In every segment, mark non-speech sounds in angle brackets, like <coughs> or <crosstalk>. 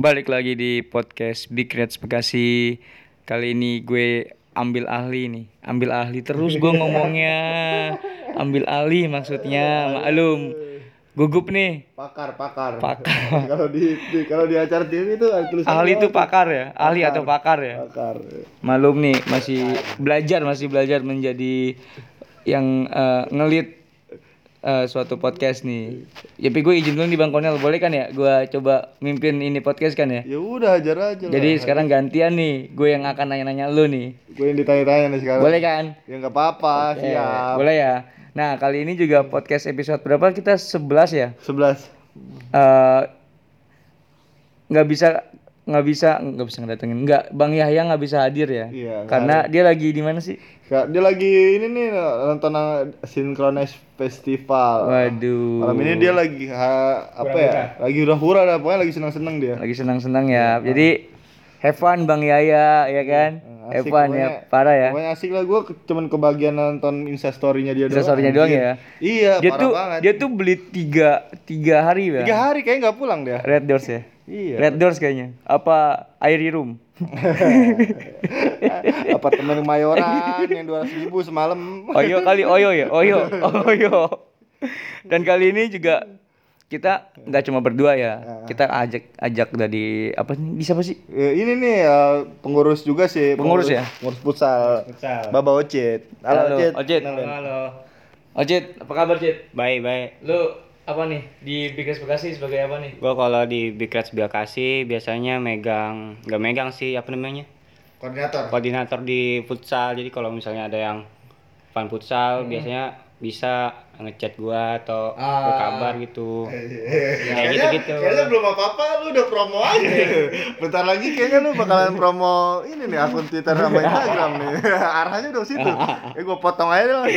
Balik lagi di podcast Big Reds Bekasi. Kali ini gue ambil ahli nih. Ambil ahli terus gue ngomongnya. Ambil ahli maksudnya. Maklum. Gugup nih. Pakar pakar. Pakar. <laughs> kalau di, di- kalau di acara TV itu Ahli itu pakar ya? Ahli atau pakar. ya? Pakar. Malum nih masih belajar Masih belajar menjadi Yang eh, ngelit eh, suatu podcast nih Tapi gue izin dulu nih Bang Konel Boleh kan ya Gue coba mimpin ini podcast kan ya ya udah ajar aja lah. Jadi sekarang gantian nih, gue yang akan nanya-nanya lu nih. gue yang ditanya-tanya nih sekarang Boleh kan? ya nggak apa-apa Oke, siap Boleh ya. Nah, kali ini juga podcast episode berapa? Kita 11 ya. sebelas Eh nggak bisa nggak bisa nggak bisa ngedatengin. Nggak bang Yahya nggak bisa hadir ya? Iya, karena dia lagi di mana sih? Kak, dia lagi ini nih nonton Synchronize Festival. Waduh. Malam ini dia lagi ha- apa ya? Lagi hura-hura dah. Pokoknya lagi senang-senang dia. Lagi senang-senang ya. Jadi have fun bang Yahya ya kan? Have Asik, fun ya. parah ya. pokoknya asik lah. Gue cuman kebagian nonton instastorynya dia Bisa storynya doang ya? Iya dia parah tuh banget. dia tuh beli tiga tiga hari ya tiga hari kayaknya nggak pulang dia. Red Doors ya? Iya. Red Doors kayaknya. Apa Airy Room? <laughs> apartemen Mayoran yang dua ribu semalam Oyo kali Oyo ya? Oyo. Oyo. Dan kali ini juga kita nggak cuma berdua ya. Kita ajak ajak dari apa nih? Bisa apa sih? Ya, ini nih eh, pengurus juga sih Pengurus ya? pengurus futsal Baba Ocit halo, Ocit Ocit. Kenalin. Ocit, apa kabar Cit? Baik, baik. Lu apa nih di Big Reds Bekasi sebagai apa nih? Gua kalau di Big Reds Bekasi biasanya megang, nggak megang sih apa namanya? koordinator Koordinator di futsal. Jadi kalau misalnya ada yang fan futsal biasanya bisa ngechat gua atau berkabar gitu. Kayak gitu-gitu. kayaknya belum apa-apa lu udah promo aja. <laughs> Bentar lagi kayaknya lu bakalan promo ini nih akun Twitter sama <laughs> Instagram nih. <laughs> Arahnya udah situ. Eh gua potong aja lah.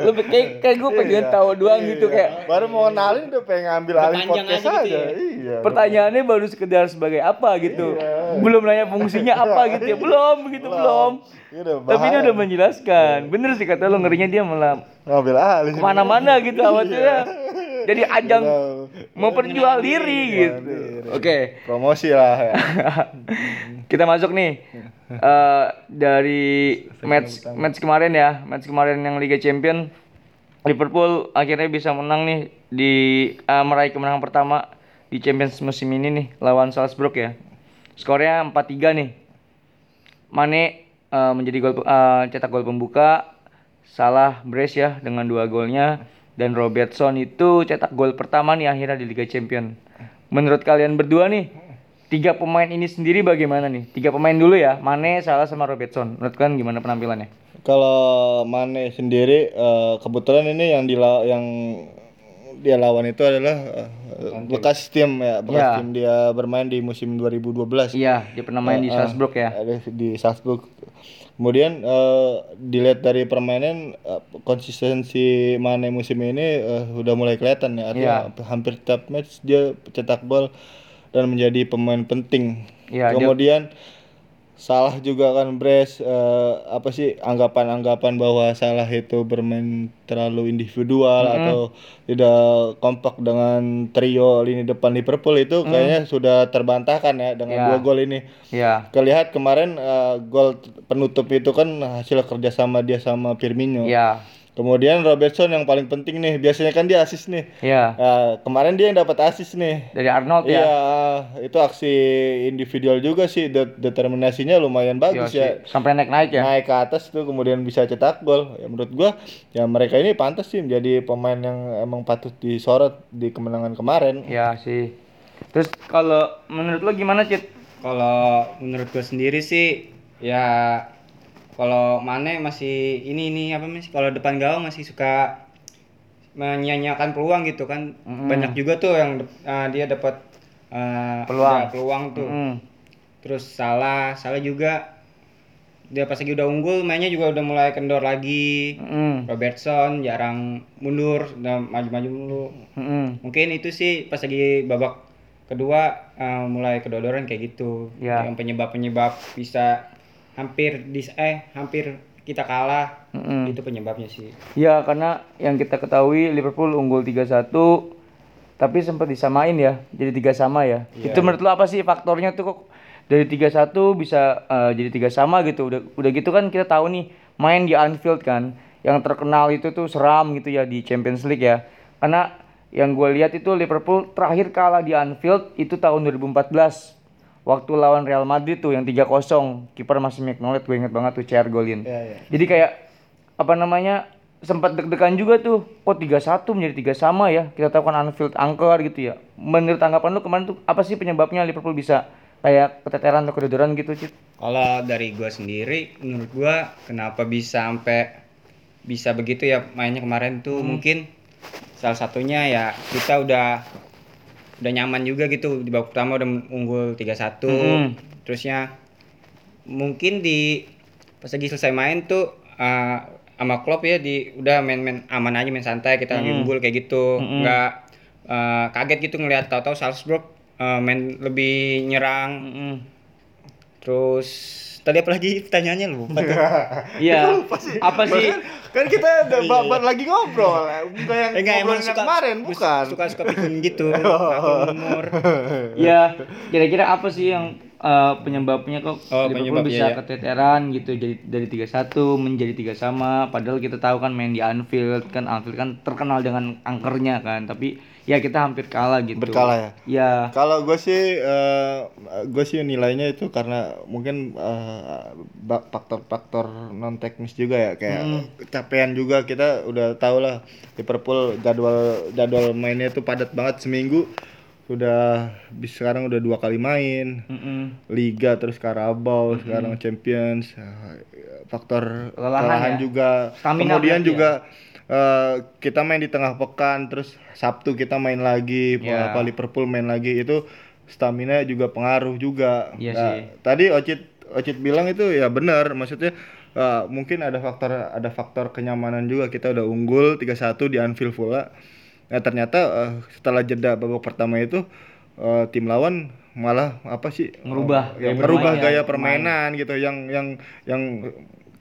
Lu kayak, kayak gue pengen tahu doang gitu kayak. Baru mau kenalin udah pengen ngambil alih podcast aja aja, gitu ya. iya pertanyaannya baru sekedar sebagai apa gitu belum nanya fungsinya <laughs> apa gitu ya. Belum begitu belum, Ini udah tapi dia bahaya. udah menjelaskan bener sih kata lo ngerinya dia malah ngambil alih ke mana-mana gitu awalnya jadi ajang mau perjual diri gitu. Oke. Promosi lah ya. <laughs> kita masuk nih. Eh, dari match match kemarin ya. Match kemarin yang Liga Champion. Liverpool akhirnya bisa menang nih di eh, meraih kemenangan pertama di Champions musim ini nih lawan Salzburg ya skornya 4-3 nih. Mane eh, menjadi gol eh, cetak gol pembuka. Salah brace ya dengan dua golnya. Dan Robertson itu cetak gol pertama nih akhirnya di Liga Champion. Menurut kalian berdua nih tiga pemain ini sendiri bagaimana nih? Tiga pemain dulu ya Mane Salah sama Robertson. Menurut kalian gimana penampilannya? Kalau Mane sendiri eh, kebetulan ini yang dila yang dia lawan itu adalah eh, bekas tim ya, bekas Ya. tim dia bermain di musim 2012. iya dia pernah main di Eh, Salzburg ya di Salzburg. Kemudian eh, dilihat dari permainan eh, konsistensi Mane musim ini eh, udah mulai kelihatan ya. Artinya hampir tiap match dia cetak gol dan menjadi pemain penting. Iya, dia- Kemudian Salah juga kan Bres eh, apa sih anggapan-anggapan bahwa Salah itu bermain terlalu individual atau tidak kompak dengan trio lini depan Liverpool itu kayaknya sudah terbantahkan ya dengan Ya. dua gol ini. iya Kelihat kemarin eh, gol penutup itu kan hasil kerjasama dia sama Firmino. iya Kemudian Robertson yang paling penting nih, biasanya kan dia asis nih. iya Nah, kemarin dia yang dapat asis nih. dari Arnold ya Iya, itu aksi individual juga sih, Det- determinasinya lumayan Iya bagus sih. ya. sampai naik-naik ya Naik ke atas tuh kemudian bisa cetak gol. Ya menurut gua ya mereka ini pantas sih menjadi pemain yang emang patut disorot di kemenangan kemarin. Iya sih. Terus kalau menurut lo gimana Cit? Kalau menurut gue sendiri sih Ya kalau Mane masih ini ini apa masih kalau depan gawang masih suka menyanyiakan peluang gitu kan. Banyak juga tuh yang eh, dia dapat eh, Peluang. ya, peluang tuh. Mm. Terus salah, salah juga dia pas lagi udah unggul mainnya juga udah mulai kendor lagi. Mm. Robertson jarang mundur, udah maju-maju mulu. Mm. Mungkin itu sih pas lagi babak kedua eh, mulai kedodoran kayak gitu. Ya. Yang penyebab-penyebab bisa hampir dis eh hampir kita kalah. Mm-mm. Itu penyebabnya sih. Ya karena yang kita ketahui Liverpool unggul 3-1 tapi sempat disamain ya. Jadi tiga sama ya. Iya. Itu menurut lu apa sih faktornya tuh kok dari 3-1 bisa eh, jadi tiga sama gitu. Udah udah gitu kan kita tahu nih main di Anfield kan yang terkenal itu tuh seram gitu ya di Champions League ya. Karena yang gue lihat itu Liverpool terakhir kalah di Anfield itu tahun 2014 waktu lawan Real Madrid tuh yang 3-0 kiper masih McNullet gue inget banget tuh CR golin. Iya, iya. jadi kayak apa namanya sempat deg-degan juga tuh. Kok 3-1 menjadi tiga sama ya? Kita tahu kan Anfield angker gitu ya. Menurut tanggapan lu kemarin tuh apa sih penyebabnya Liverpool bisa kayak keteteran atau kedodoran gitu Cit? Kalau dari gua sendiri, menurut gua kenapa bisa sampai bisa begitu ya mainnya kemarin tuh? Mungkin salah satunya ya kita udah udah nyaman juga gitu di babak pertama udah unggul 3-1. Mm. Terusnya mungkin di pas lagi selesai main tuh eh, sama Klopp ya di udah main-main aman aja main santai kita lagi unggul kayak gitu. nggak eh, kaget gitu ngelihat tahu-tahu Salzburg eh, main lebih nyerang Mm-mm. Terus tadi apa lagi pertanyaannya lupa tuh. <laughs> iya apa sih Kan kita udah babat lagi ngobrol, bukan yang Eh, enggak emang ngobrolnya suka kemarin, bukan. Suka suka bikin <laughs> gitu. Aku umur. ya kira-kira apa sih yang eh, penyebabnya kok Oh, Liverpool penyebabnya, bisa ya. keteteran gitu jadi dari 3-1 menjadi tiga sama padahal kita tahu kan main di Anfield kan Anfield kan terkenal dengan angkernya kan tapi ya kita hampir kalah gitu. Berkalah ya? ya. Kalau gue sih, gue sih nilainya itu karena mungkin eh, faktor-faktor non teknis juga ya, kayak kecapean juga kita udah tau lah Liverpool jadwal jadwal mainnya itu padat banget seminggu, sudah bis- sekarang udah dua kali main, Mm-mm. Liga terus Carabao, sekarang Champions, eh, faktor Kelelahan ya? juga, Stamina kemudian juga eh, kita main di tengah pekan, terus Sabtu kita main lagi, Ya. apa Liverpool main lagi itu stamina juga pengaruh juga. Iya Nah, sih. Tadi Ocit Ocit bilang itu ya benar, maksudnya eh, mungkin ada faktor ada faktor kenyamanan juga kita udah unggul 3-1 di Anfield pula. Nah, ternyata eh, setelah jeda babak pertama itu eh, tim lawan malah apa sih Ngerubah eh, yang gaya merubah ya, gaya permainan gitu yang yang yang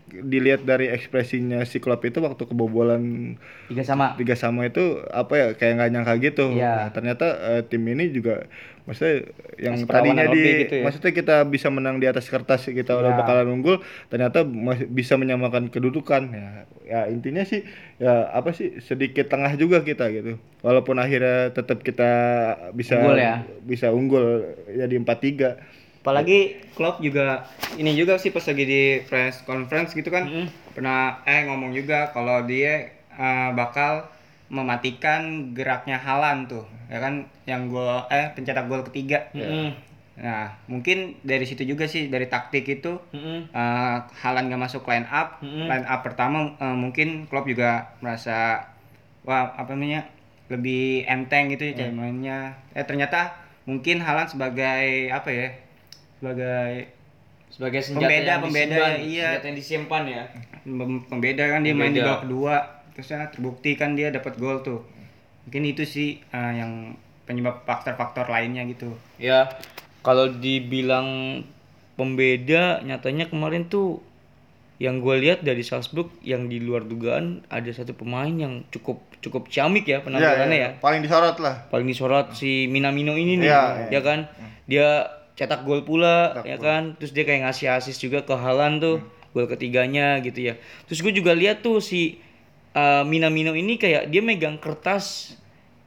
dilihat dari ekspresinya si Klopp itu waktu kebobolan tiga sama tiga sama itu apa ya kayak nggak nyangka gitu. Iya. Nah, ternyata eh, tim ini juga maksudnya yang Masih tadinya di gitu ya? maksudnya kita bisa menang di atas kertas kita udah Iya. bakalan unggul, ternyata masih bisa menyamakan kedudukan. Ya, ya intinya sih ya apa sih sedikit tengah juga kita gitu. Walaupun akhirnya tetap kita bisa Unggul ya? bisa unggul jadi 4-3. Apalagi Klopp juga ini juga sih pas lagi di press conference gitu kan pernah eh ngomong juga kalau dia eh, bakal mematikan geraknya Halan tuh ya kan yang gol eh pencetak gol ketiga. Mm-mm. Nah, mungkin dari situ juga sih dari taktik itu Mm-mm. eh Halan gak masuk line up, line up pertama eh, mungkin Klopp juga merasa wah apa namanya lebih enteng gitu ya cara mainnya. Eh ternyata mungkin Halan sebagai apa ya sebagai sebagai senjata Pembeda, yang pembeda, disimpan, iya. senjata yang disimpan ya pem- pembeda kan dia main di Pembeda. babak kedua terusnya terbukti kan dia dapat gol tuh. Mungkin itu sih eh, yang penyebab faktor-faktor lainnya gitu. ya kalau dibilang pembeda nyatanya kemarin tuh yang gue lihat dari Salzburg yang di luar dugaan ada satu pemain yang cukup cukup ciamik ya penampilannya ya Paling disorot lah. paling disorot si Minamino ini nih Iya, ya kan dia cetak gol pula ya kan? Terus dia kayak ngasih asis juga ke Halan tuh gol ketiganya gitu ya. Terus gue juga lihat tuh si uh, Minamino ini kayak dia megang kertas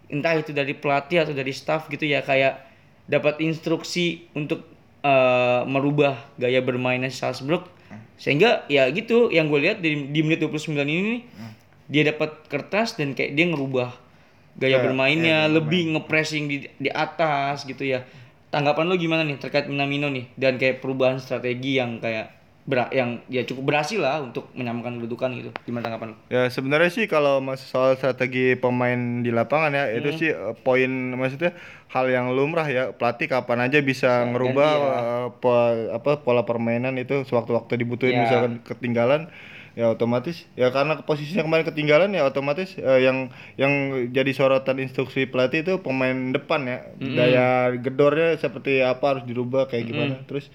entah itu dari pelatih atau dari staff gitu ya kayak dapat instruksi untuk uh, merubah gaya bermainnya Salzburg. Sehingga ya gitu yang gue lihat di, di menit 29 ini nih, dia dapat kertas dan kayak dia ngerubah gaya Ya, bermainnya lebih ngepressing di di atas gitu ya tanggapan lo gimana nih terkait Minamino nih dan kayak perubahan strategi yang kayak ber- yang ya cukup berhasil lah untuk menyamakan kedudukan gitu. Gimana tanggapan lu? Ya sebenarnya sih kalau soal strategi pemain di lapangan ya itu sih eh, poin maksudnya hal yang lumrah ya pelatih kapan aja bisa ngerubah eh, po- apa pola permainan itu sewaktu-waktu dibutuhin Ya. misalkan ketinggalan ya otomatis ya karena posisinya kemarin ketinggalan ya otomatis eh, yang yang jadi sorotan instruksi pelatih itu pemain depan ya. Daya gedornya seperti apa harus dirubah kayak gimana. Terus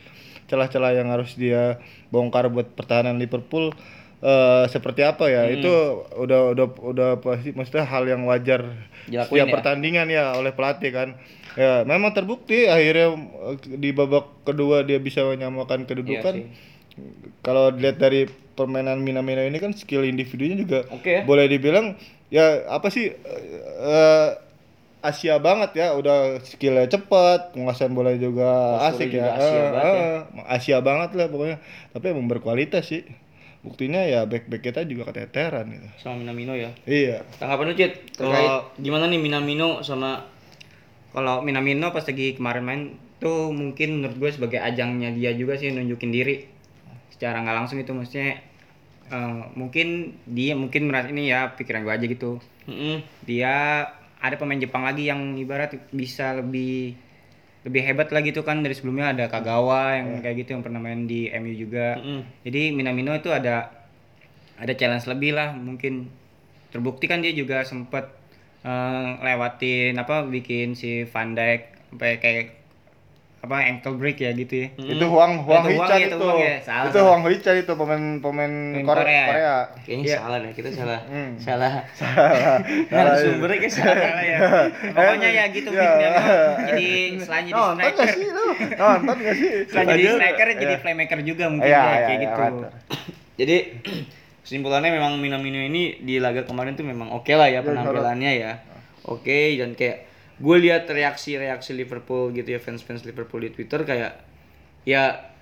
celah-celah yang harus dia bongkar buat pertahanan Liverpool eh seperti apa ya. Itu udah udah udah pasti maksudnya hal yang wajar Dilakuin setiap ya? pertandingan ya oleh pelatih kan. Ya memang terbukti akhirnya eh, di babak kedua dia bisa menyamakan kedudukan kalau dilihat dari permainan Minamino ini kan skill individunya juga Oke ya. boleh dibilang ya apa sih eh, Asia banget ya udah skillnya cepat penguasaan bola juga Posturnya asik juga ya Asia Eh, banget ya. eh, Asia banget lah pokoknya tapi emang berkualitas sih buktinya ya back back kita juga keteteran gitu Sama Minamino ya. iya Tanggapan lu, Cit? Terkait Kalau- gimana nih Minamino sama Kalau Minamino pas lagi kemarin main tuh mungkin menurut gue sebagai ajangnya dia juga sih nunjukin diri secara nggak langsung itu maksudnya eh, mungkin dia mungkin merasa ini ya pikiran gue aja gitu. Mm-mm. dia ada pemain Jepang lagi yang ibarat bisa lebih lebih hebat lagi tuh kan. Dari sebelumnya ada Kagawa yang kayak gitu yang pernah main di MU juga. Mm-mm. jadi Minamino itu ada ada challenge lebih lah mungkin. Terbukti kan dia juga sempet eh, lewatin apa bikin si Van Dijk sampai kayak apa ankle break ya gitu ya itu Huang Huang Itu Huang Hichan ya, itu itu Huang ya. Salah, itu salah. Huang Hichan itu pemain pemain Pemain Korea, Korea. Korea. Kayaknya Iya. salah deh, kita salah. Hmm. Salah. <laughs> Salah. Narasumbernya kayak salah. Salah ya. <laughs> Pokoknya ya gitu Ya. Minamino. Jadi selain jadi Nonton striker, gak sih lu? Nonton gak sih? selain jadi striker jadi Iya. playmaker juga mungkin Iya, ya, iya, kayak gitu. Jadi <clears throat> kesimpulannya memang Minamino ini di laga kemarin tuh memang oke lah ya penampilannya ya. Oke dan kayak gue lihat reaksi-reaksi Liverpool gitu ya fans-fans Liverpool di Twitter kayak ya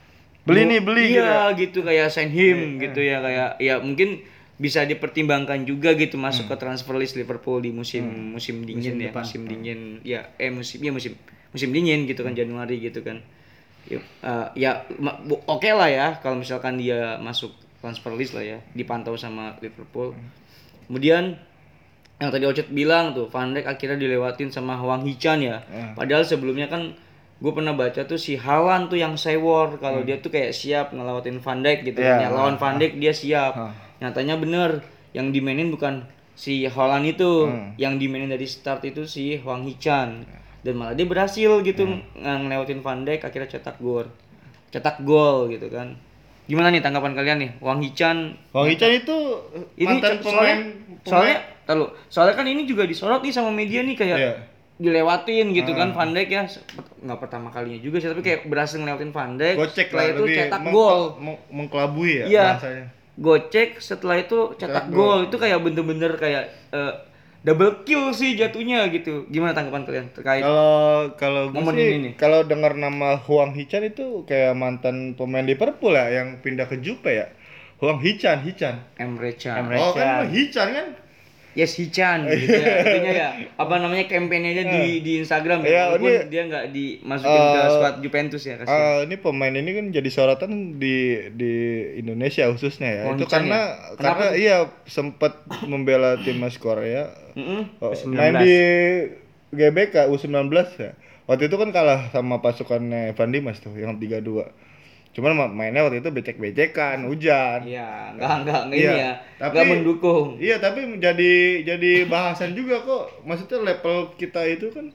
Beli gua- nih, beli gitu iya gitu kayak sign him gitu ya kayak ya mungkin bisa dipertimbangkan juga gitu masuk ke transfer list Liverpool di musim musim dingin ya musim dingin ya eh musim ya musim musim dingin gitu kan Januari gitu kan. Ya, eh, ya ma- bu- oke lah ya kalau misalkan dia masuk transfer list lah ya dipantau sama Liverpool. Kemudian yang tadi Ocet bilang tuh Van Dijk akhirnya dilewatin sama Wang Hichan ya. Padahal sebelumnya kan gue pernah baca tuh si Halan tuh yang sewor. Kalau dia tuh kayak siap ngelawatin Van Dijk gitu kan Iya. ya. Lawan Van Dijk dia siap. Nyatanya bener yang dimainin bukan si Holland itu. Yang dimainin dari start itu si Wang Hichan dan malah dia berhasil gitu ng- ngelewatin Van Dijk akhirnya cetak gol. Cetak gol gitu kan gimana nih tanggapan kalian nih? Wang Hichan Huang Hichan itu ini mantan pemain soalnya soalnya tahu soalnya kan ini juga disorot nih sama media nih kayak Iya. dilewatin gitu kan Van Dijk ya. Nggak pertama kalinya juga sih tapi kayak berhasil ngelewatin Van Dijk gocek setelah lah itu cetak gol. meng- mengkelabui ya Iya. bahasanya. gocek setelah itu cetak gol. Itu kayak bener-bener kayak eh, double kill sih jatuhnya gitu gimana tanggapan kalian terkait Kalau kalau gue Momen sih ini kalau dengar nama Huang Hichan itu kayak mantan pemain Liverpool ya yang pindah ke Juve ya. Huang Hichan, Hichan. Emre Can Emre Oh Can. kan Hichan kan? Yes Hichan gitu ya <laughs> artinya ya apa namanya kampanyenya di di Instagram Iya, ya walaupun ini- dia nggak dimasukin ke Eh, squad Juventus ya kasih Ah, ini pemain ini kan jadi sorotan di di Indonesia khususnya ya. Huang itu Hichan karena ya? karena iya sempat membela timnas Korea. Mm-mm. Oh, main di GBK U19 ya. Waktu itu kan kalah sama pasukannya Evan Dimas tuh yang 3-2. Cuman ma- mainnya waktu itu becek-becekan, hujan. Iya, enggak enggak Iya, ini ya. tapi- Enggak mendukung. Iya, tapi jadi jadi bahasan juga kok. Maksudnya level kita itu kan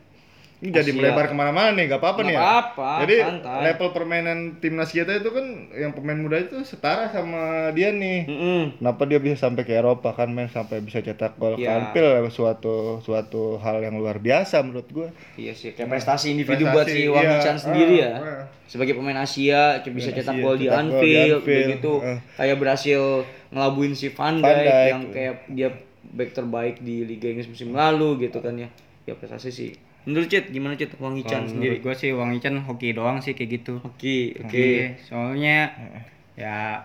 ini jadi melebar ke mana-mana nih, gak apa-apa nih ya. apa-apa, Jadi santai. level permainan timnas kita itu kan yang pemain muda itu setara sama dia nih. Mm-mm. Kenapa dia bisa sampai ke Eropa kan main sampai bisa cetak gol Iya. Kampil suatu suatu hal yang luar biasa menurut gua. Iya sih, kayak prestasi individu Prestasi, buat si Wang iya. Hichan sendiri Ah, ya. ah. Sebagai pemain Asia, bisa cetak Asia, gol di cetak gol di Anfield, begitu. ah. Kayak berhasil ngelabuin si Van Van Dijk, Dijk. yang kayak dia back terbaik di Liga Inggris musim lalu gitu kan ya. Ya prestasi sih. Menurut Cit, gimana Cit Wang Hichan Kalau sendiri? menurut gue sih Wang Hichan hoki doang sih kayak gitu. Oke, oke. Oke, soalnya ya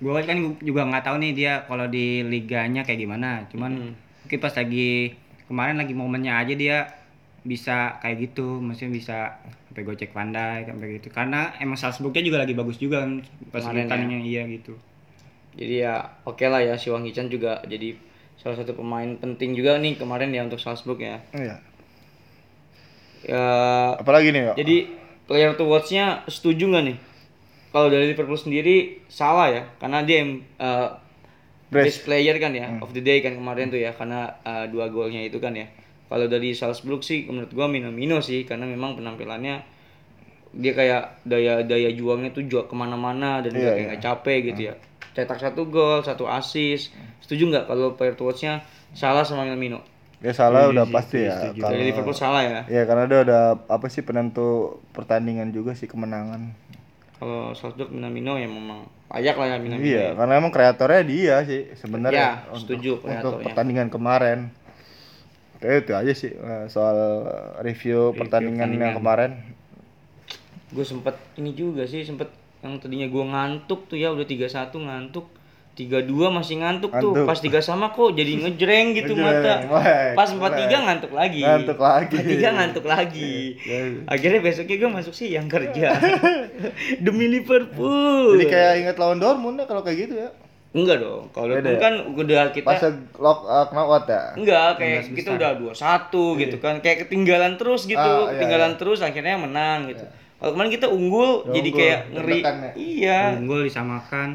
gue kan juga nggak tahu nih dia kalau di liganya kayak gimana. Cuman mungkin pas lagi kemarin lagi momennya aja dia bisa kayak gitu maksudnya bisa sampai gocek pandai sampai gitu karena emang Salzburgnya juga lagi bagus juga kan pas Kemarin ya. pertandingannya iya gitu Jadi ya oke lah ya si Wang Hichan juga jadi salah satu pemain penting juga nih kemarin ya untuk Salzburg ya. Iya. Ya Apalagi nih, Pak? jadi player to watch-nya setuju nggak nih? Kalau dari Liverpool sendiri salah ya, karena dia yang uh, best player kan ya, of the day kan kemarin tuh ya, karena uh, dua golnya itu kan ya. Kalau dari Salzburg sih menurut gua Minamino sih, karena memang penampilannya dia kayak daya daya juangnya tuh jual ke mana-mana dan Iya, kayak nggak capek gitu ya. Cetak satu gol, satu assist. Setuju nggak kalau player to watch-nya salah sama Minamino? Ya salah udah pasti ya. Kalau Liverpool salah ya. Ya karena dia udah apa sih penentu pertandingan juga sih kemenangan. Kalau Salzburg Minamino ya memang layak lah ya Minamino. Iya, karena emang kreatornya dia sih sebenarnya Ya, untuk, setuju untuk pertandingan kemarin. Kayak itu aja sih eh, soal review, pertandingan, yang kemarin. gue sempet ini juga sih sempet yang tadinya gue ngantuk tuh ya udah 31 ngantuk 32 masih ngantuk, tuh Ngantuk. pas tiga sama kok jadi <laughs> ngejreng gitu Ngejreng, mata pas keren. 43 ngantuk lagi Ngantuk lagi. 43 ngantuk lagi <laughs> Ya. akhirnya besoknya gue masuk siang kerja <laughs> demi Liverpool Jadi kayak inget lawan Dortmund ya kalau kayak gitu ya. enggak dong kalau Dortmund ya? kan udah kita Pas lock uh, knockout ya. Enggak, kayak kita udah 2-1 gitu kan. Kayak ketinggalan terus gitu. Ah, iya, ketinggalan terus akhirnya menang gitu. Kalau kemarin kita unggul Udah jadi unggul, kayak ngeri. ya? Iya. unggul disamakan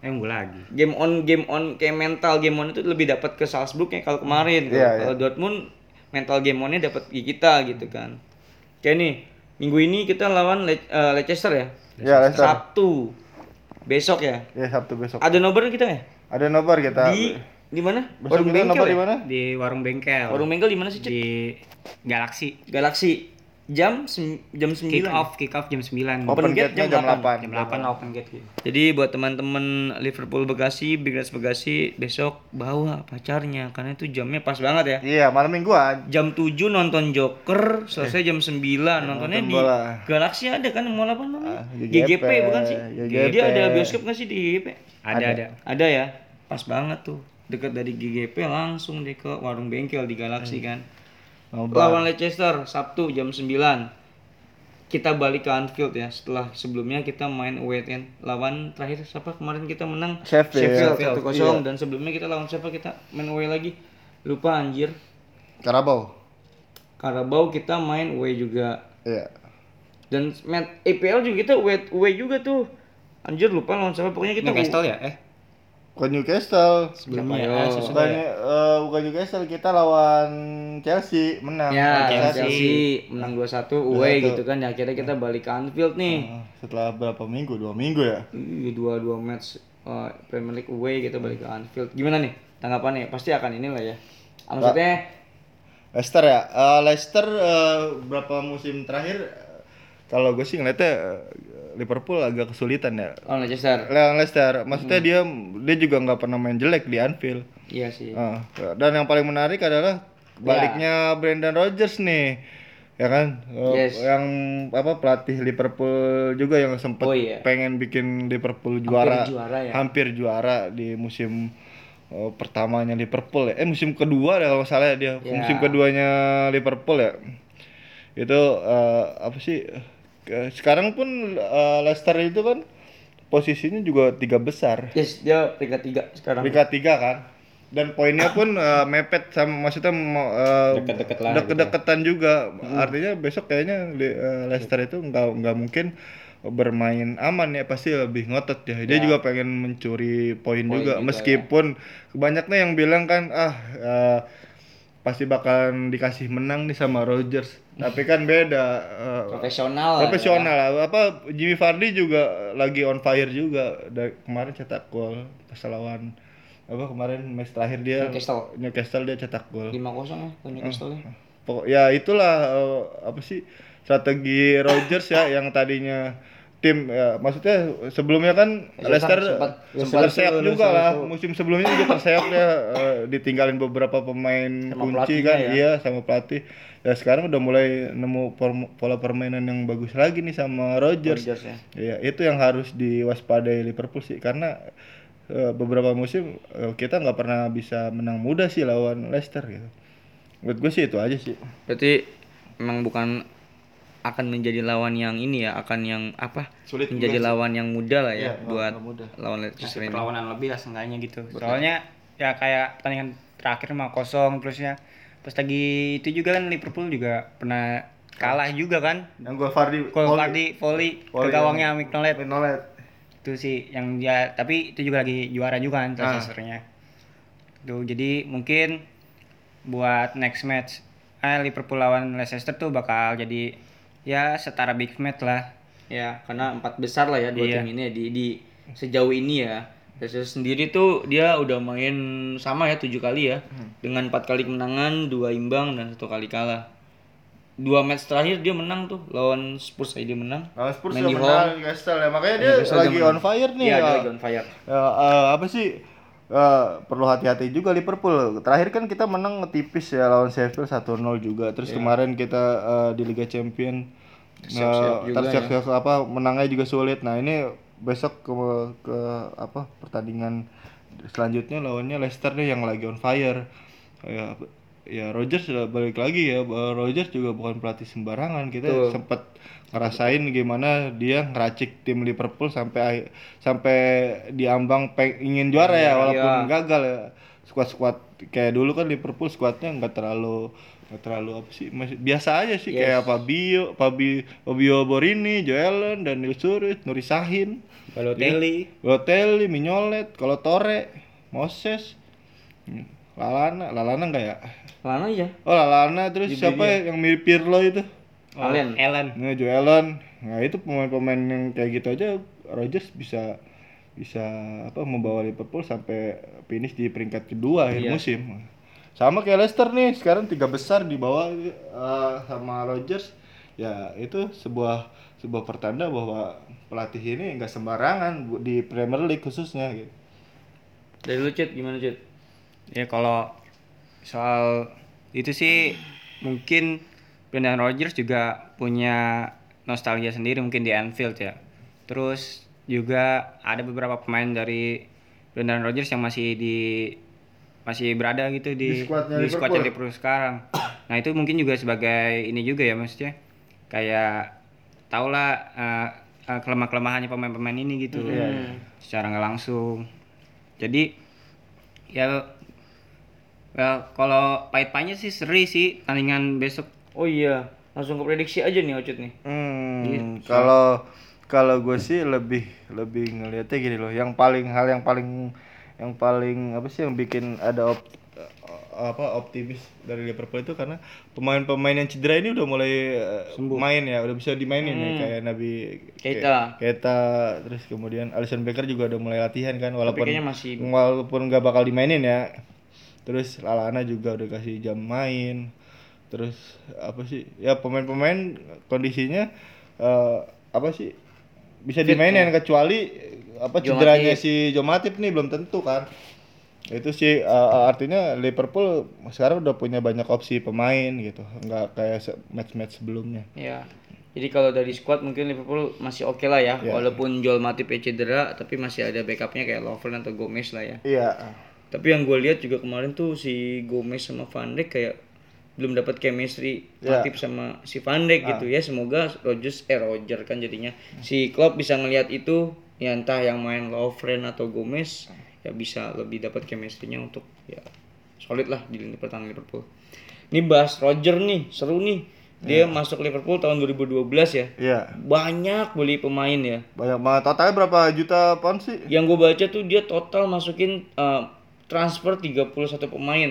eh unggul lagi Game on game on kayak mental game on itu lebih dapat ke Salzburg ya kalau kemarin. Kalau- iya. Kalau Dortmund mental game onnya dapat di kita gitu kan. Kayak nih, minggu ini kita lawan Le- eh, Leicester ya. Ya, Leicester. Sabtu. Besok ya. Ya Sabtu besok. Ada nobar kita ya? Ada nobar kita. Di di mana? besok Warung bengkel ya? di mana? di warung bengkel Warung bengkel di mana sih, Cek? di Galaxy Galaxy. Jam jam 9. kick off kick off jam 9 Open gate gate-nya jam jam 8. 8. jam 8 lah open gate gitu. Jadi buat teman-teman Liverpool Bekasi, Big Reds Bekasi besok bawa pacarnya karena itu jamnya pas banget ya. Iya, malam mingguan. Jam 7 nonton Joker, selesai jam 9 nontonnya nonton di bola. Galaxy ada kan mall apa namanya? Ah, GGP, GGP bukan sih? GGP. Dia ada bioskop nggak sih di GGP? ada ada Ada ya. Pas banget tuh. Dekat dari GGP langsung deh ke warung bengkel di Galaxy kan. Nobar. Lawan Leicester Sabtu jam 9. Kita balik ke Anfield ya. Setelah sebelumnya kita main away kan. Lawan terakhir siapa kemarin kita menang Sheffield. Sheffield 1-0 Iya. dan sebelumnya kita lawan siapa kita main away lagi. Lupa anjir. Karabau. Karabau kita main away juga. Iya. Dan mat EPL juga kita away, away juga tuh. Anjir lupa lawan siapa pokoknya kita Newcastle ya eh Bukan Newcastle. sebelumnya. Siapa ya? Bukan eh, bukan Newcastle, kita lawan Chelsea menang. Ya, Chelsea. Chelsea. menang 2-1 away gitu kan. Ya akhirnya kita balik ke Anfield nih. Eh, Setelah berapa minggu? Dua minggu ya? Iya, dua dua match uh, Premier League away kita balik ke Anfield. Gimana nih tanggapannya? Pasti akan inilah ya. Ah, Maksudnya Leicester ya. Eh, Leicester eh, berapa musim terakhir kalau gue sih ngeliatnya Liverpool agak kesulitan ya. oh Leicester. Lawan Leicester, maksudnya Hmm. dia dia juga nggak pernah main jelek di Anfield. Iya sih. Eh, dan yang paling menarik adalah baliknya Brendan Rodgers nih, ya kan? Eh, Yes. Yang apa pelatih Liverpool juga yang sempet Oh, iya. pengen bikin Liverpool juara, juara ya. hampir juara di musim eh, pertamanya Liverpool ya. Eh musim kedua ya kalau salah ya dia. Ya. Musim keduanya Liverpool ya. Itu eh, apa sih? Sekarang pun eh, Leicester itu kan posisinya juga tiga besar. Yes, dia peringkat tiga sekarang. Peringkat tiga kan. Dan poinnya pun <coughs> eh, mepet sama maksudnya mau, eh, Deket-deket lah deket-deketan juga. Artinya besok kayaknya eh, Leicester itu nggak nggak mungkin bermain aman ya pasti lebih ngotot ya. Dia juga pengen mencuri poin juga. juga, meskipun banyaknya yang bilang kan ah eh, pasti bakalan dikasih menang nih sama Rodgers. Tapi kan beda. eh, Profesional. lah ya. profesional lah. Apa Jimmy Vardy juga lagi on fire juga dari kemarin cetak gol pas lawan apa kemarin match terakhir dia Newcastle. Newcastle dia cetak gol. 5-0 ya Newcastle ya. Pokok ya itulah eh, apa sih strategi Rodgers ya yang tadinya tim ya, maksudnya sebelumnya kan Ya, Leicester sempat- sempat terseok juga lah musim sebelumnya juga terseok dia eh, ditinggalin beberapa pemain Sama kunci kan ya. iya sama pelatih ya sekarang udah mulai nemu pola permainan yang bagus lagi nih sama Rodgers Rodgers ya. Iya, itu yang harus diwaspadai Liverpool sih karena eh, beberapa musim eh, kita nggak pernah bisa menang mudah sih lawan Leicester gitu. Menurut gue sih itu aja sih. Berarti memang bukan akan menjadi lawan yang ini ya, akan yang apa? Sulit menjadi lawan yang mudah lah ya Iya, buat lawan mudah. lawan Leicester ini. perlawanan lebih lah seenggaknya gitu soalnya ya kayak pertandingan terakhir mah kosong terusnya pas lagi itu juga kan Liverpool juga pernah kalah juga kan Yang gol Fardi. Gol volley. Vardy volley ke gawangnya Mignolet Mignolet. itu sih yang dia tapi itu juga lagi juara juga kan Ah. Leicesternya tuh jadi mungkin buat next match eh, Liverpool lawan Leicester tuh bakal jadi ya setara big match lah Ya, karena empat besar lah ya dua Iya. tim ini ya, di, di sejauh ini ya. Leicester sendiri tuh dia udah main sama ya tujuh kali ya, dengan empat kali kemenangan, dua imbang dan satu kali kalah. Dua match terakhir dia menang tuh lawan Spurs aja dia menang. Lawan Spurs Main udah di menang. Newcastle ya. Makanya dia Newcastle lagi dia menang. on fire nih. Iya, dia ya. lagi on fire. Ya, eh, apa sih eh, perlu hati-hati juga Liverpool. Terakhir kan kita menang tipis ya lawan Sheffield 1-0 juga. Terus kemarin kita eh, di Liga Champion Siap-siap eh, juga tersiap-siap apa menangnya juga sulit. Nah, ini besok ke ke apa pertandingan selanjutnya lawannya Leicester nih yang lagi on fire. Ya ya Rogers sudah balik lagi ya. Rogers juga bukan pelatih sembarangan. Kita sempat ngerasain gimana dia ngeracik tim Liverpool sampai sampai diambang ingin juara ya walaupun gagal ya. Skuad-skuad kayak dulu kan Liverpool skuadnya nggak terlalu nggak terlalu apa sih masih biasa aja sih. Kayak Fabio Fabi Fabio Borini Joelen Daniel Surit Nuri Sahin. Balotelli. Balotelli Mignolet kalau Torre Moses. Hmm, Lalana Lalana enggak ya Lana aja. oh Lalana terus siapa ya yang mirip Pirlo itu Allen. Ellen Nah, Joelon. Nah, itu pemain-pemain yang kayak gitu aja Rodgers bisa bisa apa membawa Liverpool sampai finish di peringkat kedua akhir musim. Sama kayak Leicester nih, sekarang tiga besar di bawah eh, sama Rodgers. Ya, itu sebuah sebuah pertanda bahwa pelatih ini nggak sembarangan di Premier League khususnya gitu. Dari lu Cid, gimana Cid? Ya kalau soal itu sih mungkin Brendan Rodgers juga punya nostalgia sendiri mungkin di Anfield ya. Terus juga ada beberapa pemain dari Brendan Rodgers yang masih di masih berada gitu di Di skuadnya di Liverpool. skuadnya Liverpool sekarang. Nah itu mungkin juga sebagai ini juga ya maksudnya kayak tau lah eh, eh, kelemah-kelemahannya pemain-pemain ini gitu. Secara nggak langsung. Jadi ya ya kalau pahit-pahitnya sih seri sih tandingan besok Oh iya, langsung ke prediksi aja nih Ocit nih. Hmm, kalau kalau gue sih lebih lebih ngelihatnya gini loh. Yang paling hal yang paling yang paling apa sih yang bikin ada op- apa optimis dari Liverpool itu karena pemain-pemain yang cedera ini udah mulai eh, main ya, udah bisa dimainin nih kayak Nabi Keita. Keita, terus kemudian Alisson Becker juga udah mulai latihan kan walaupun masih- walaupun nggak bakal dimainin ya. Terus Lalana juga udah kasih jam main. Terus apa sih? Ya pemain-pemain kondisinya eh, apa sih? Bisa dimainin kecuali eh, apa cederanya si Jo Matip nih belum tentu kan. Itu sih eh, artinya Liverpool sekarang udah punya banyak opsi pemain gitu. Nggak kayak match-match sebelumnya. Ya. Jadi kalau dari squad mungkin Liverpool masih oke lah ya, Ya. walaupun Joel Matip cedera, tapi masih ada backupnya kayak Lovren atau Gomez lah ya. Iya. Tapi yang gue lihat juga kemarin tuh si Gomez sama Van Dijk kayak belum dapat chemistry. Matip sama si Van Dijk gitu ya. Semoga Rodgers eh Roger kan jadinya si Klopp bisa ngelihat itu ya entah yang main Lovren atau Gomez ya bisa lebih dapat chemistry-nya untuk ya solid lah di lini pertahanan Liverpool. Ini bahas Roger nih, seru nih. Dia masuk Liverpool tahun 2012 ya. Iya. Banyak beli pemain ya. Banyak banget. Totalnya berapa juta pound sih? Yang gue baca tuh dia total masukin uh, transfer 31 pemain.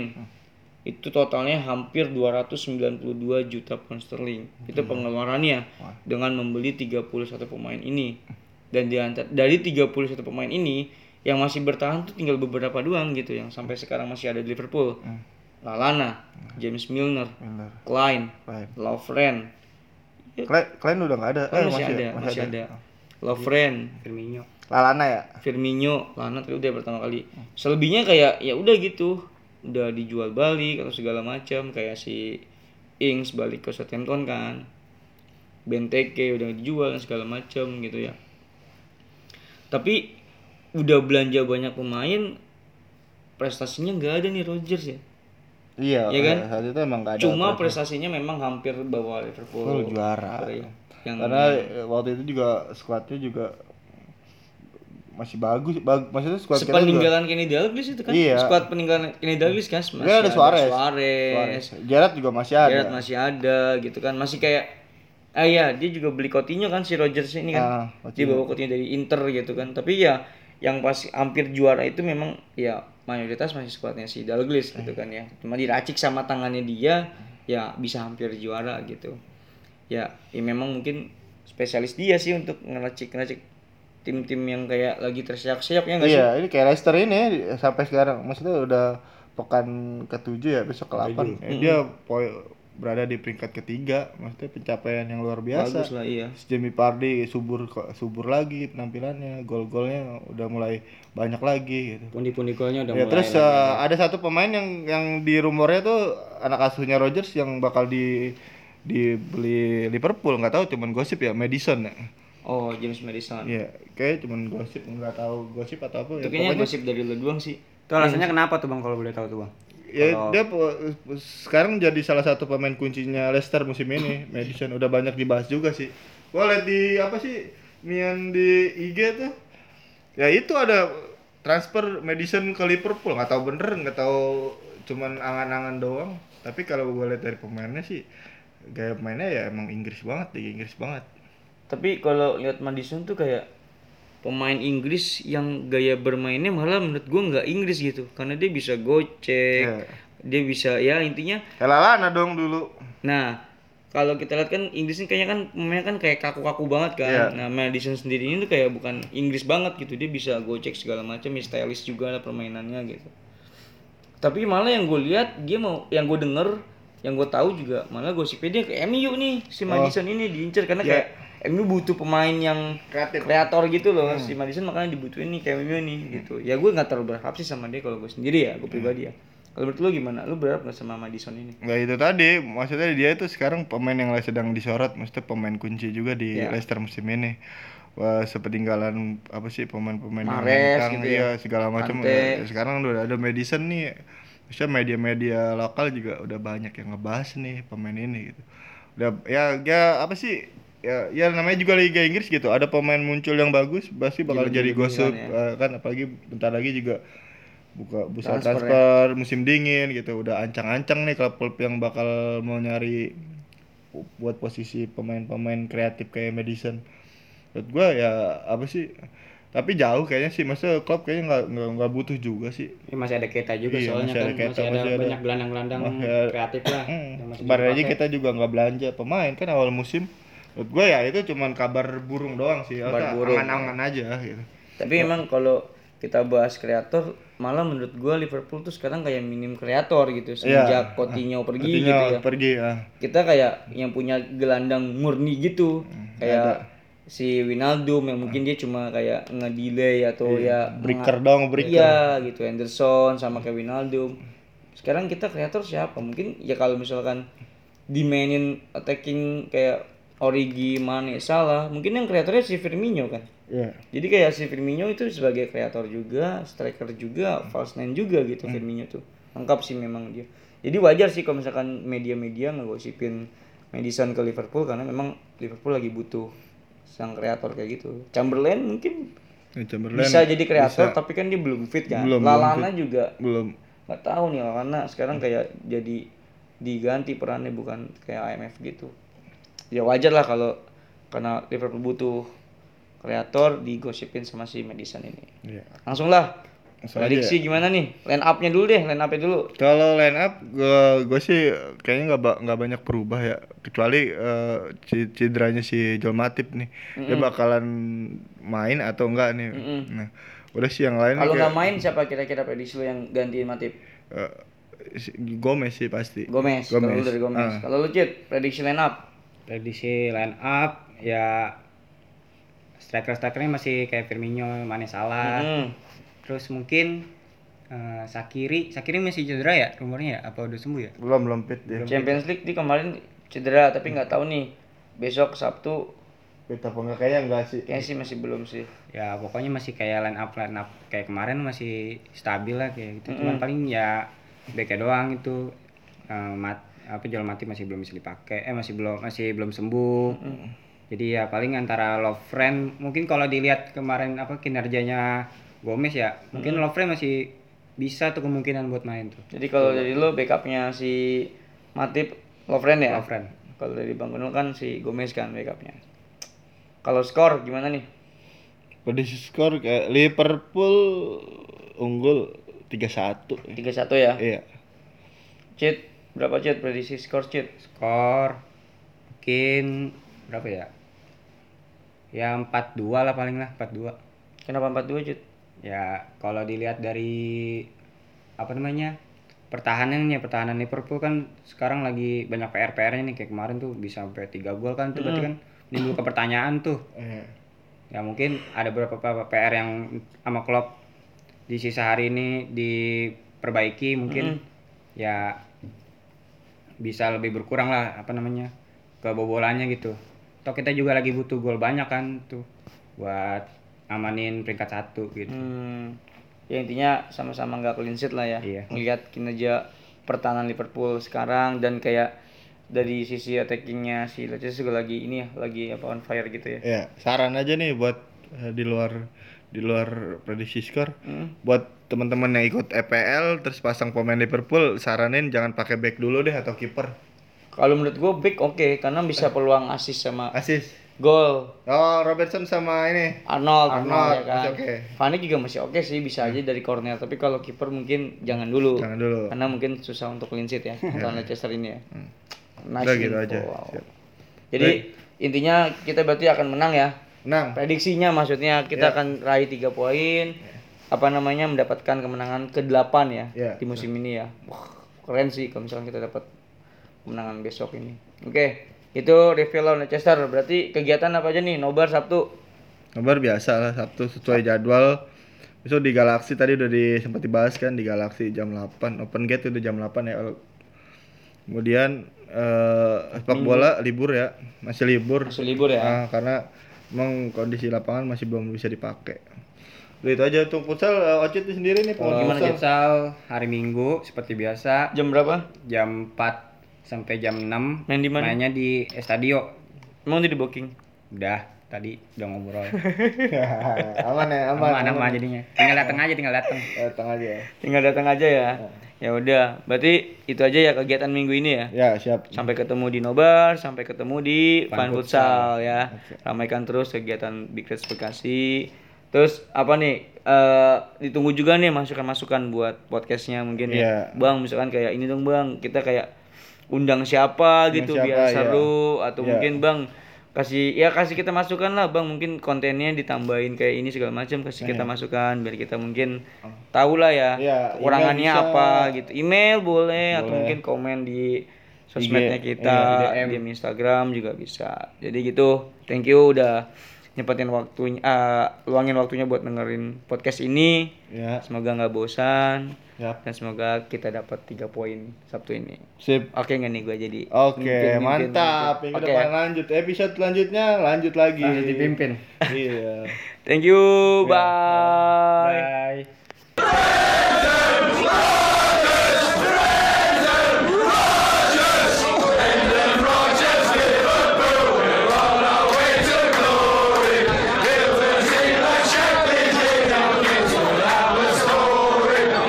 Itu totalnya hampir 292 juta pound sterling. Itu pengeluarannya dengan membeli 31 pemain ini. Dan di antara dari 31 pemain ini yang masih bertahan tuh tinggal beberapa doang gitu yang sampai sekarang masih ada di Liverpool. Lalana, James Milner, Milner. Klein, Klein. Lovren. Kalian, kalian udah nggak ada? Oh, Eh, masih, ada, masih, ada. Lovren, Firmino Lalana ya? Firmino, Lana tadi udah pertama kali. Selebihnya kayak ya udah gitu, udah dijual balik atau segala macam kayak si Ings balik ke Southampton kan. Benteke udah dijual dan segala macam gitu ya. Tapi udah belanja banyak pemain, prestasinya nggak ada nih Rodgers ya. Iya, Iya kan? saat itu emang gak ada. Cuma apa-apa. prestasinya memang hampir bawa Liverpool Full juara. Iya. Yang Karena waktu itu juga squadnya juga masih bagus, bag, maksudnya squad sepeninggalan Kenny Dalglish itu kan? Iya. squad peninggalan Kenny Dalglish kan? Masih Dia ada Suarez. Suarez, Gerrard juga masih ada. Gerrard masih ada gitu kan. Masih kayak ah iya dia juga beli Coutinho kan si Rodgers ini kan. Ah, dia bawa Coutinho dari Inter gitu kan. Tapi ya yang pas hampir juara itu memang ya mayoritas masih skuadnya si Dalglish gitu kan ya. Cuma diracik sama tangannya dia ya bisa hampir juara gitu. Ya, ya memang mungkin spesialis dia sih untuk ngeracik ngeracik tim-tim yang kayak lagi terseok-seok ya nggak sih Iya, ini kayak Leicester ini sampai sekarang maksudnya udah pekan ketujuh ya besok ke delapan. Eh, dia poin berada di peringkat ketiga, maksudnya pencapaian yang luar biasa. bagus lah iya Jamie Vardy subur kok subur lagi penampilannya, gol-golnya udah mulai banyak lagi gitu. Pundi-pundi golnya udah Ya, mulai. terus eh, ada satu pemain yang yang di rumornya tuh anak asuhnya Rodgers yang bakal di dibeli Liverpool nggak tahu cuman gosip ya Madison ya. Oh James Madison Iya, kayak cuman gosip nggak tahu gosip atau apa. itu ya, kayaknya pokoknya- gosip dari lu doang sih Itu alasannya kenapa tuh Bang kalau boleh tahu tuh Bang? Ya dia po- sekarang jadi salah satu pemain kuncinya Leicester musim ini. <coughs> Madison udah banyak dibahas juga sih. Gua liat di apa sih Mian di IG tuh. Ya itu ada transfer Madison ke Liverpool nggak tahu bener nggak tahu cuman angan-angan doang. Tapi kalau gue lihat dari pemainnya sih gaya pemainnya ya emang Inggris banget, Liga Inggris banget. Tapi kalau lihat Madison tuh kayak pemain Inggris yang gaya bermainnya malah menurut gua nggak Inggris gitu karena dia bisa gocek Iya. dia bisa ya intinya Helalana dong dulu. nah kalau kita lihat kan Inggris ini kayaknya kan pemainnya kan kayak kaku-kaku banget kan Iya. nah Madison sendiri ini tuh kayak bukan Inggris banget gitu dia bisa gocek segala macam ya stylish juga lah permainannya gitu tapi malah yang gue lihat dia mau yang gue denger yang gue tahu juga malah gosipnya dia ke MU nih si Madison ini diincer karena Ya. kayak MU butuh pemain yang Kreatif. kreator gitu loh si Madison makanya dibutuhin nih kayak MU nih gitu ya gue nggak terlalu berharap sih sama dia kalau gue sendiri ya gue pribadi ya kalau menurut lu gimana lu berharap nggak sama Madison ini Nah itu tadi, maksudnya dia itu sekarang pemain yang sedang disorot, maksudnya pemain kunci juga di Ya. Leicester musim ini. Wah, sepeninggalan apa sih pemain-pemain yang hengkang, gitu ya. iya, segala macam. Ya, sekarang udah ada Madison nih. Maksudnya media-media lokal juga udah banyak yang ngebahas nih pemain ini gitu. Udah ya ya apa sih? Ya, ya namanya juga Liga Inggris gitu. Ada pemain muncul yang bagus, pasti bakal jadi gosip ya. eh, kan? Apalagi bentar lagi juga buka bursa Transfer transfer, ya. musim dingin gitu. Udah ancang-ancang nih klub-klub yang bakal mau nyari buat posisi pemain-pemain kreatif kayak Madison. Menurut gua ya apa sih? Tapi jauh kayaknya sih. Masa klub kayaknya nggak nggak butuh juga sih. Ini masih ada Keta juga Iya, soalnya masih kan. Ada Keita, masih ada masih ada- banyak gelandang-gelandang kreatif lah. Hmm, kemarin aja kita juga nggak belanja pemain. Kan awal musim menurut gua ya itu cuman kabar burung doang sih. Kabar burung. angan-angan aja gitu. Tapi emang kalau kita bahas kreator malah menurut gue Liverpool tuh sekarang kayak minim kreator gitu semenjak Coutinho pergi Artinya gitu ya. pergi ya. Kita kayak yang punya gelandang murni gitu kayak si Winaldum yang mungkin dia cuma kayak ngedelay atau ya breaker dong breaker. Iya gitu Anderson sama kayak Winaldum sekarang kita kreator siapa? Mungkin ya kalau misalkan dimainin attacking kayak Origi Mane Salah mungkin yang kreatornya si Firmino kan Iya. jadi kayak si Firmino itu sebagai kreator juga, striker juga, false nine juga gitu Firmino tuh. Lengkap sih memang dia. Jadi wajar sih kalau misalkan media-media ngegosipin Madison ke Liverpool karena memang Liverpool lagi butuh sang kreator kayak gitu. Chamberlain mungkin Ya, Chamberlain bisa jadi kreator bisa. tapi kan dia belum fit kan. Belum, belum Lalana juga belum nggak tahu nih Lalana sekarang kayak jadi diganti perannya bukan kayak IMF gitu. Ya wajar lah kalau karena Liverpool butuh kreator digosipin sama si Madison ini. Iya. Langsung lah. Prediksi gimana nih? Line up-nya dulu deh, line up-nya dulu. Kalau line up gue gue sih kayaknya nggak ba- nggak banyak berubah ya kecuali eh, ci- cederanya si Joel Matip nih dia bakalan main atau enggak nih. Nah udah sih yang lain Kalau nggak main siapa kira-kira prediksi lo yang gantiin Matip? eh, si- Gomez sih pasti. Gomez. Kalau lu Gomez. dari Gomez. Ah. Kalau lu Cid, prediksi line up. Prediksi line up ya striker strikernya masih kayak Firmino, Mane Salah. Hmm. Terus mungkin eh, Sakiri, Sakiri masih cedera ya rumornya ya? Apa udah sembuh ya? Belum belum fit dia. Champions League di kemarin cedera tapi nggak tahu nih. Besok Sabtu Fit apa enggak kayaknya enggak sih. kayaknya sih masih belum sih. Ya pokoknya masih kayak line up line up kayak kemarin masih stabil lah kayak gitu. Cuman paling ya backnya doang itu eh, mat apa jual mati masih belum bisa dipakai eh masih belum masih belum sembuh jadi ya paling antara love friend mungkin kalau dilihat kemarin apa kinerjanya Gomez ya mungkin love friend masih bisa tuh kemungkinan buat main tuh Jadi kalau dari lu backupnya si Matip Lovren ya? Lovren. Kalau dari Bang Gunul kan si Gomez kan backupnya. Kalau skor gimana nih? Prediksi skor kayak Liverpool unggul 3-1. 3-1 ya. Iya. Cheat berapa cheat prediksi skor cheat? skor mungkin berapa ya? Ya 4-2 lah paling lah 4-2 Kenapa 4-2 cheat? ya kalau dilihat dari apa namanya pertahanannya pertahanan Liverpool kan sekarang lagi banyak PR PR-nya nih. Kayak kemarin tuh bisa sampai 3 gol kan tuh berarti kan menimbulkan pertanyaan tuh. Ya mungkin ada beberapa PR yang sama Klopp di sisa hari ini diperbaiki mungkin. Ya bisa lebih berkurang lah apa namanya kebobolannya gitu toh kita juga lagi butuh gol banyak kan tuh buat amanin peringkat satu gitu Hmm, ya intinya sama-sama nggak clean sheet lah ya. Iya. Melihat kinerja pertahanan Liverpool sekarang dan kayak dari sisi attackingnya si Leicester juga lagi ini ya, lagi apa on fire gitu ya. Iya, saran aja nih buat eh, di luar di luar prediksi skor. Hmm. Buat teman-teman yang ikut EPL terus pasang pemain Liverpool, saranin jangan pakai back dulu deh atau kiper. Kalau menurut gue back oke karena bisa peluang assist sama Asis. gol. Oh, Robertson sama ini. Arnold, Arnold, ya kan. oke. Van Dijk juga masih oke sih bisa aja dari corner tapi kalau kiper mungkin jangan dulu. Jangan dulu. Karena mungkin susah untuk clean sheet ya <laughs> lawan Leicester ini ya. Nice Udah gitu aja. wow. Siap. Jadi intinya kita berarti akan menang ya. Menang. Prediksinya maksudnya kita akan raih 3 poin. Apa namanya mendapatkan kemenangan ke-8 ya Ya. di musim ini ya. Wah, keren sih kalau misalnya kita dapat kemenangan besok ini. Oke, itu review lawan Leicester. Berarti kegiatan apa aja nih? Nobar Sabtu. Kabar biasa lah Sabtu sesuai jadwal. Besok di Galaxy tadi udah di sempat dibahas kan di Galaxy jam 8. Open gate udah jam 8 ya. Kemudian eh sepak bola libur ya. Masih libur. Masih libur ya. Ah, karena emang kondisi lapangan masih belum bisa dipakai. Udah itu aja untuk futsal eh, Ocit sendiri nih Kalau pengurus futsal. futsal hari Minggu seperti biasa Jam berapa? jam 4 sampai jam 6 Main di mana? mainnya di Estadio Emang di booking? udah tadi udah ngobrol <laughs> aman ya, aman. aman aman jadinya tinggal datang aja tinggal datang Datang aja ya. Tinggal datang aja ya. Ya udah, berarti itu aja ya kegiatan minggu ini ya. Ya, siap. Sampai ketemu di Nobar, sampai ketemu di Fun Fun Futsal ya. Ramaikan terus kegiatan Big Reds Bekasi. Terus apa nih? eh ditunggu juga nih masukan-masukan buat podcastnya mungkin ya. Iya. Bang, misalkan kayak ini dong Bang, kita kayak undang siapa gitu siapa, biar iya. seru atau Iya. mungkin Bang kasih ya kasih kita masukan lah Bang, mungkin kontennya ditambahin kayak ini segala macam kasih kita masukan biar kita mungkin tahu lah ya Iya, kekurangannya email bisa. apa gitu. Email boleh, atau Boleh. mungkin komen di sosmednya kita, iya, di Instagram juga bisa. Jadi gitu. Thank you udah nyepetin waktunya eh, luangin waktunya buat dengerin podcast ini. Ya, Semoga nggak bosan siap. dan semoga kita dapat tiga poin Sabtu ini. Sip. Oke nggak nih gue jadi Oke, mimpin- mimpin- mantap. Minggu Oke. depan lanjut. Episode selanjutnya lanjut lagi. Lanjut dipimpin. iya. Thank you. Bye. bye